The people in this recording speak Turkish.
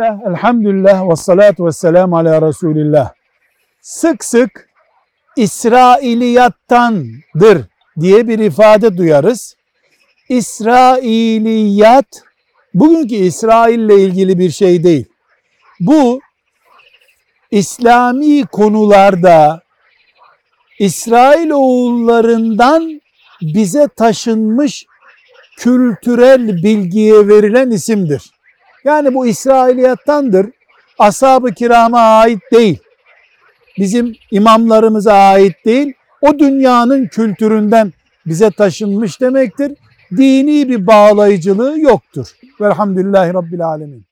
Bismillah, elhamdülillah ve salatu ve selamu ala Resulillah. Sık sık İsrailiyattandır diye bir ifade duyarız. İsrailiyat bugünkü İsrail ile ilgili bir şey değil. Bu İslami konularda İsrail oğullarından bize taşınmış kültürel bilgiye verilen isimdir. Yani bu İsrailiyattandır. Ashab-ı kirama ait değil. Bizim imamlarımıza ait değil. O dünyanın kültüründen bize taşınmış demektir. Dini bir bağlayıcılığı yoktur. Velhamdülillahi Rabbil Alemin.